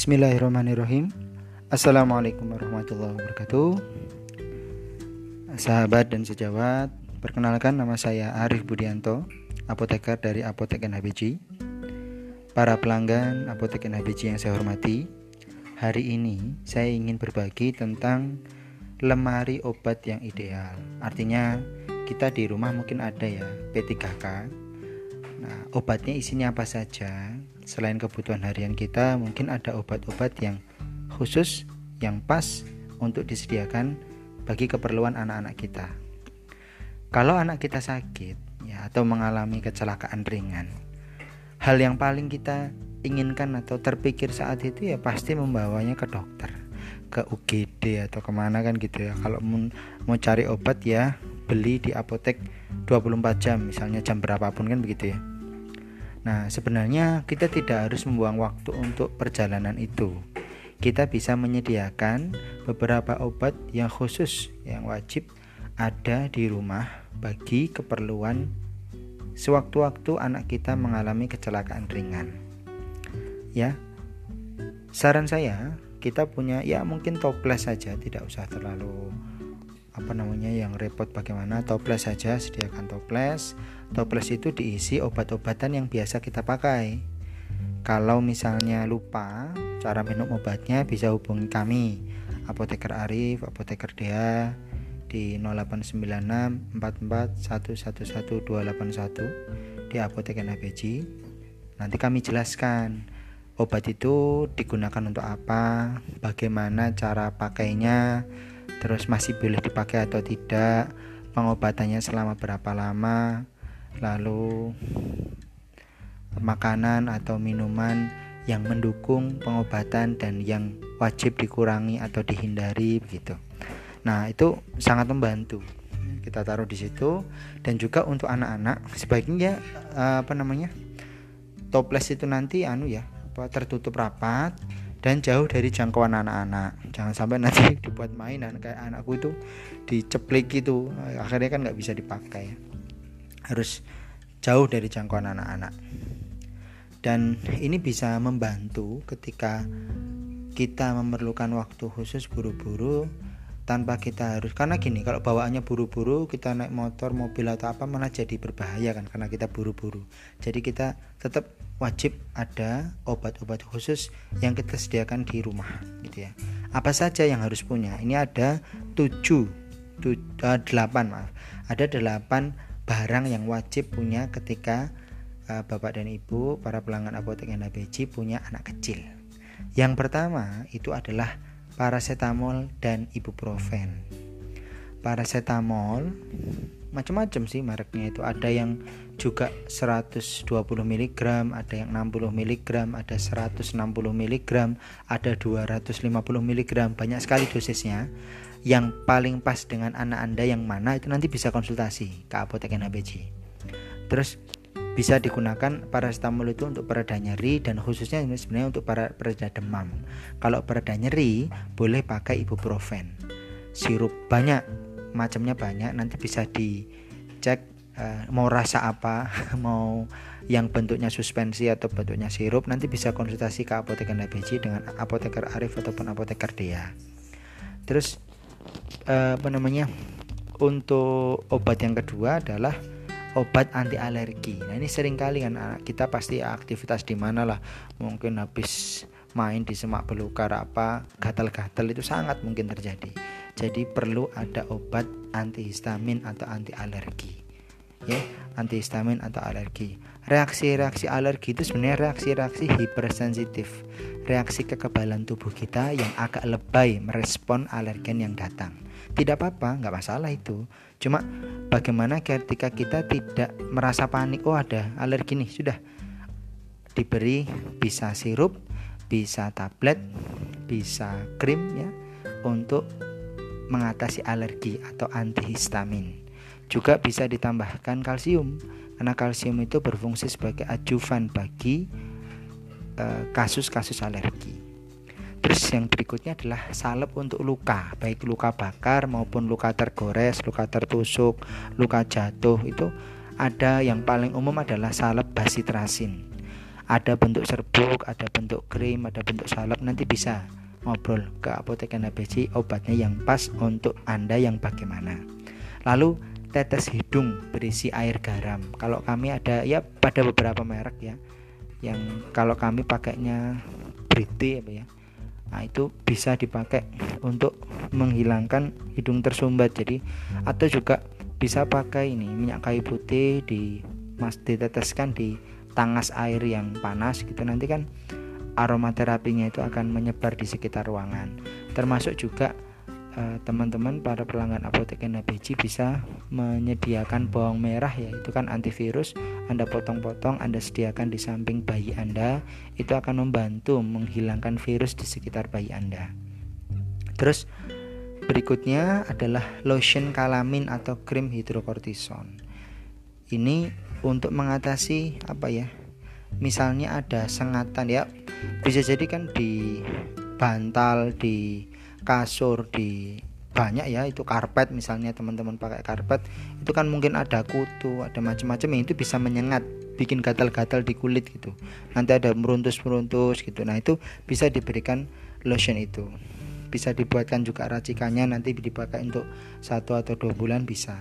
Bismillahirrahmanirrahim. Assalamualaikum warahmatullahi wabarakatuh. Sahabat dan sejawat Perkenalkan nama saya Arif Budianto Apoteker dari Apotek NHBG Para pelanggan Apotek NHBG yang saya hormati Hari ini saya ingin berbagi tentang Lemari obat yang ideal. Artinya kita di rumah mungkin ada ya P3K Nah, obatnya isinya apa saja? Selain kebutuhan harian kita, mungkin ada obat-obat yang khusus yang pas untuk disediakan bagi keperluan anak-anak kita. Kalau anak kita sakit ya atau mengalami kecelakaan ringan, hal yang paling kita inginkan atau terpikir saat itu ya pasti membawanya ke dokter, ke UGD atau ke mana kan gitu ya. Kalau mau cari obat ya beli di apotek 24 jam misalnya jam berapapun kan begitu ya nah sebenarnya kita tidak harus membuang waktu untuk perjalanan itu. Kita bisa menyediakan beberapa obat yang khusus yang wajib ada di rumah bagi keperluan sewaktu-waktu anak kita mengalami kecelakaan ringan. Ya saran saya kita punya ya mungkin toples saja tidak usah terlalu apa namanya yang repot bagaimana toples saja sediakan toples. Toples itu diisi obat-obatan yang biasa kita pakai. Kalau misalnya lupa cara minum obatnya bisa hubungi kami. Apoteker Arif apoteker Dea di 0896 di apotek NHBG nanti kami jelaskan obat itu digunakan untuk apa bagaimana cara pakainya terus masih boleh dipakai atau tidak pengobatannya selama berapa lama lalu makanan atau minuman yang mendukung pengobatan dan yang wajib dikurangi atau dihindari begitu. Nah, itu sangat membantu. Kita taruh di situ dan juga untuk anak-anak sebaiknya apa namanya? Toples itu nanti anu ya, tertutup rapat dan jauh dari jangkauan anak-anak. Jangan sampai nanti dibuat mainan kayak anakku itu diceplik gitu. Akhirnya kan nggak bisa dipakai. Harus jauh dari jangkauan anak-anak. Dan ini bisa membantu ketika kita memerlukan waktu khusus buru-buru tanpa kita harus karena gini kalau bawaannya buru-buru kita naik motor mobil atau apa malah jadi berbahaya kan karena kita buru-buru. Jadi kita tetap wajib ada obat-obat khusus yang kita sediakan di rumah gitu ya. Apa saja yang harus punya? Ini ada 7 8 eh, maaf. Ada 8 barang yang wajib punya ketika uh, bapak dan ibu para pelanggan apotek NABC punya anak kecil. Yang pertama itu adalah paracetamol dan ibuprofen. Paracetamol macam-macam sih mereknya itu ada yang juga 120 mg, ada yang 60 mg, ada 160 mg, ada 250 mg, banyak sekali dosisnya. Yang paling pas dengan anak Anda yang mana itu nanti bisa konsultasi ke apotek NHBC. Terus bisa digunakan paracetamol itu untuk pereda nyeri dan khususnya ini sebenarnya untuk para pereda demam. Kalau pereda nyeri boleh pakai ibuprofen. Sirup banyak, macamnya banyak. Nanti bisa dicek uh, mau rasa apa, mau yang bentuknya suspensi atau bentuknya sirup. Nanti bisa konsultasi ke apoteker NBC dengan apoteker Arif ataupun apoteker Dea. Terus uh, apa namanya? Untuk obat yang kedua adalah obat anti alergi. Nah ini sering kali kan anak kita pasti aktivitas di mana lah mungkin habis main di semak belukar apa gatal-gatal itu sangat mungkin terjadi. Jadi perlu ada obat antihistamin atau anti alergi. Ya, antihistamin atau alergi. Reaksi-reaksi alergi itu sebenarnya reaksi-reaksi hipersensitif. Reaksi kekebalan tubuh kita yang agak lebay merespon alergen yang datang tidak apa-apa nggak masalah itu. Cuma bagaimana ketika kita tidak merasa panik oh ada alergi nih sudah. Diberi bisa sirup bisa tablet bisa krim ya untuk mengatasi alergi atau antihistamin. Juga bisa ditambahkan kalsium karena kalsium itu berfungsi sebagai ajuvan bagi eh, kasus-kasus uh, alergi Terus yang berikutnya adalah salep untuk luka, baik luka bakar maupun luka tergores, luka tertusuk, luka jatuh itu ada yang paling umum adalah salep basitrasin. ada bentuk serbuk ada bentuk krim ada bentuk salep nanti bisa ngobrol ke apotek NABC obatnya yang pas untuk anda yang bagaimana lalu tetes hidung berisi air garam kalau kami ada ya pada beberapa merek ya yang kalau kami pakainya Briti apa ya Nah, itu bisa dipakai untuk menghilangkan hidung tersumbat. Jadi atau juga bisa pakai ini minyak kayu putih di mas diteteskan di tangas air yang panas gitu nanti kan aromaterapinya itu akan menyebar di sekitar ruangan termasuk juga eh, teman-teman para pelanggan apotek NABC bisa menyediakan bawang merah ya itu kan antivirus Anda potong-potong Anda sediakan di samping bayi Anda itu akan membantu menghilangkan virus di sekitar bayi Anda terus Berikutnya adalah lotion kalamin atau krim hidrokortison. Ini untuk mengatasi apa ya? Misalnya ada sengatan ya, bisa jadi kan di bantal, di kasur, di banyak ya itu karpet misalnya teman-teman pakai karpet itu kan mungkin ada kutu ada macam-macam itu bisa menyengat bikin gatal-gatal di kulit gitu. Nanti ada meruntus-meruntus gitu. Nah itu bisa diberikan lotion itu. Bisa dibuatkan juga racikannya nanti dipakai untuk satu atau dua bulan bisa.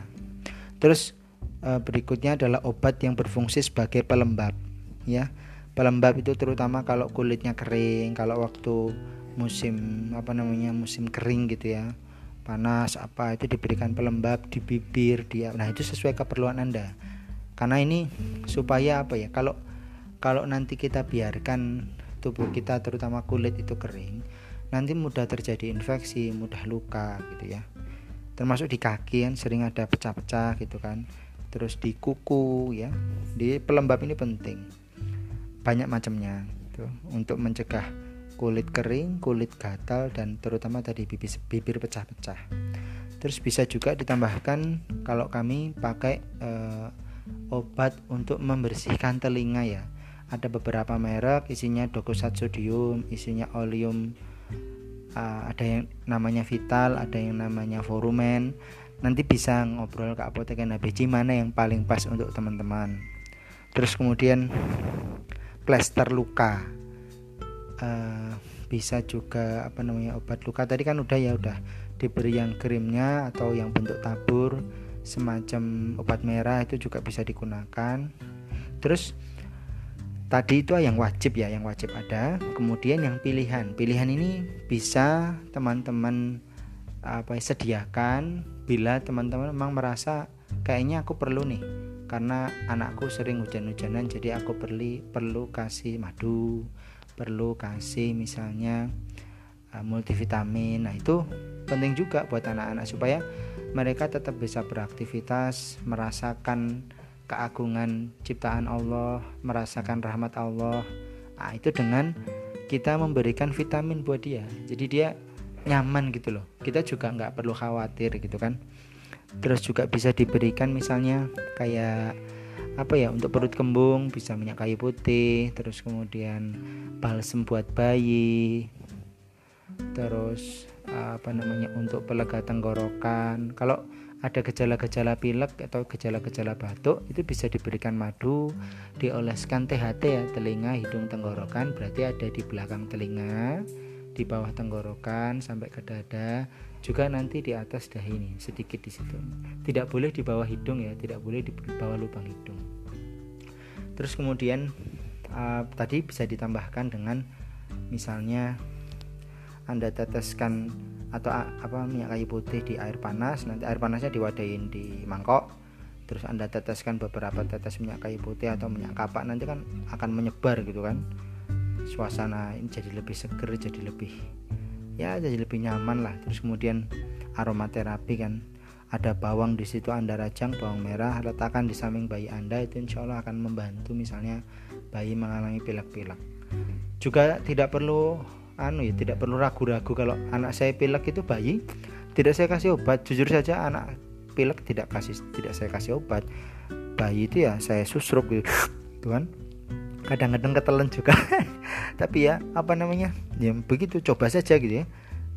Terus e, berikutnya adalah obat yang berfungsi sebagai pelembab ya. Pelembab itu terutama kalau kulitnya kering kalau waktu musim apa namanya musim kering gitu ya panas apa itu diberikan pelembab di bibir dia nah itu sesuai keperluan anda karena ini supaya apa ya kalau kalau nanti kita biarkan tubuh kita terutama kulit itu kering nanti mudah terjadi infeksi, mudah luka gitu ya. Termasuk di kaki kan sering ada pecah-pecah gitu kan. Terus di kuku ya. Di pelembab ini penting. Banyak macamnya gitu untuk mencegah kulit kering, kulit gatal dan terutama tadi bibir, bibir pecah-pecah. Terus bisa juga ditambahkan kalau kami pakai uh, obat untuk membersihkan telinga ya. Ada beberapa merek isinya dokosat sodium, isinya oleum uh, ada yang namanya Vital, ada yang namanya Forumen. Nanti bisa ngobrol ke apotek NABC mana yang paling pas untuk teman-teman. Terus kemudian plester luka. Uh, bisa juga apa namanya obat luka. Tadi kan udah ya udah diberi yang krimnya atau yang bentuk tabur semacam obat merah itu juga bisa digunakan. Terus tadi itu yang wajib ya yang wajib ada. Kemudian yang pilihan. Pilihan ini bisa teman-teman apa ya, sediakan bila teman-teman memang merasa kayaknya aku perlu nih karena anakku sering hujan-hujanan jadi aku perlu perlu kasih madu perlu kasih misalnya uh, multivitamin nah itu penting juga buat anak-anak supaya mereka tetap bisa beraktivitas merasakan keagungan ciptaan Allah, merasakan rahmat Allah. Nah, itu dengan kita memberikan vitamin buat dia. Jadi dia nyaman gitu loh. Kita juga nggak perlu khawatir gitu kan. Terus juga bisa diberikan misalnya kayak apa ya untuk perut kembung bisa minyak kayu putih, terus kemudian balsem buat bayi, terus apa namanya untuk pelega tenggorokan. Kalau ada gejala-gejala pilek atau gejala-gejala batuk itu bisa diberikan madu dioleskan THT ya telinga hidung tenggorokan berarti ada di belakang telinga di bawah tenggorokan sampai ke dada juga nanti di atas dahi ini sedikit di situ. Tidak boleh di bawah hidung ya tidak boleh di bawah lubang hidung. Terus kemudian uh, tadi bisa ditambahkan dengan misalnya anda teteskan atau apa minyak kayu putih di air panas nanti air panasnya diwadahin di mangkok. Terus anda teteskan beberapa tetes minyak kayu putih atau minyak kapak nanti kan akan menyebar gitu kan. Suasana ini jadi lebih seger jadi lebih ya jadi lebih nyaman lah. Terus kemudian aromaterapi kan. Ada bawang di situ anda rajang bawang merah letakkan di samping bayi anda itu insya Allah akan membantu misalnya bayi mengalami pilek-pilek. Juga tidak perlu anu ya tidak perlu ragu-ragu kalau anak saya pilek itu bayi tidak saya kasih obat. Jujur saja anak pilek tidak kasih tidak saya kasih obat. Bayi itu ya saya susrup gitu. Tuhan kadang-kadang ketelan juga. Tapi ya apa namanya? Ya begitu. Coba saja gitu ya.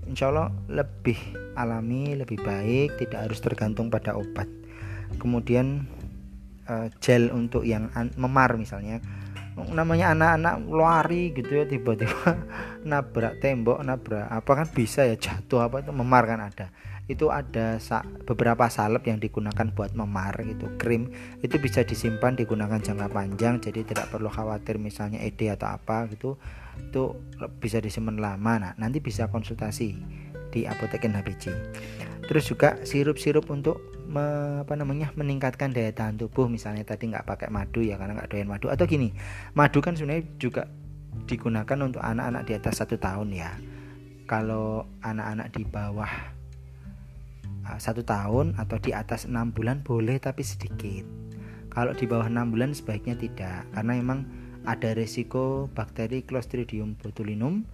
Insya Allah lebih alami lebih baik tidak harus tergantung pada obat. Kemudian uh, gel untuk yang memar misalnya. Namanya anak-anak lari gitu ya tiba-tiba nabrak tembok nabrak apa kan bisa ya jatuh apa itu memar kan ada itu ada sa beberapa salep yang digunakan buat memar gitu krim. Itu bisa disimpan digunakan jangka panjang jadi tidak perlu khawatir misalnya ED atau apa gitu itu bisa disimpan lama. Nah nanti bisa konsultasi di apotek NHBC terus juga sirup-sirup untuk me, apa namanya meningkatkan daya tahan tubuh. Misalnya tadi nggak pakai madu ya karena nggak doyan madu. Atau gini madu kan sebenarnya juga digunakan untuk anak-anak di atas satu tahun ya. Kalau anak-anak di bawah satu tahun atau di atas enam bulan boleh tapi sedikit. Kalau di bawah enam bulan sebaiknya tidak karena memang ada resiko bakteri Clostridium botulinum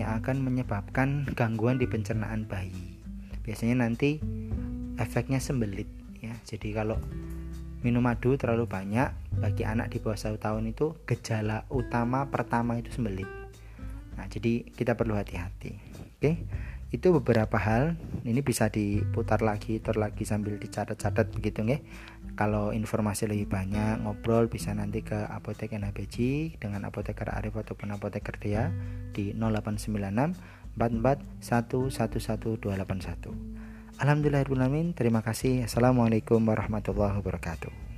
yang akan menyebabkan gangguan di pencernaan bayi. Biasanya nanti efeknya sembelit ya. Jadi kalau minum madu terlalu banyak bagi anak di bawah satu tahun itu gejala utama pertama itu sembelit. Nah jadi kita perlu hati-hati oke itu beberapa hal ini bisa diputar lagi ter lagi sambil dicatat-catat begitu nggih kalau informasi lebih banyak ngobrol bisa nanti ke apotek NHBC dengan apoteker Arif ataupun apoteker Dea di 0896 44 111 281 Alhamdulillahirrahmanirrahim. Terima kasih. Assalamualaikum warahmatullahi wabarakatuh.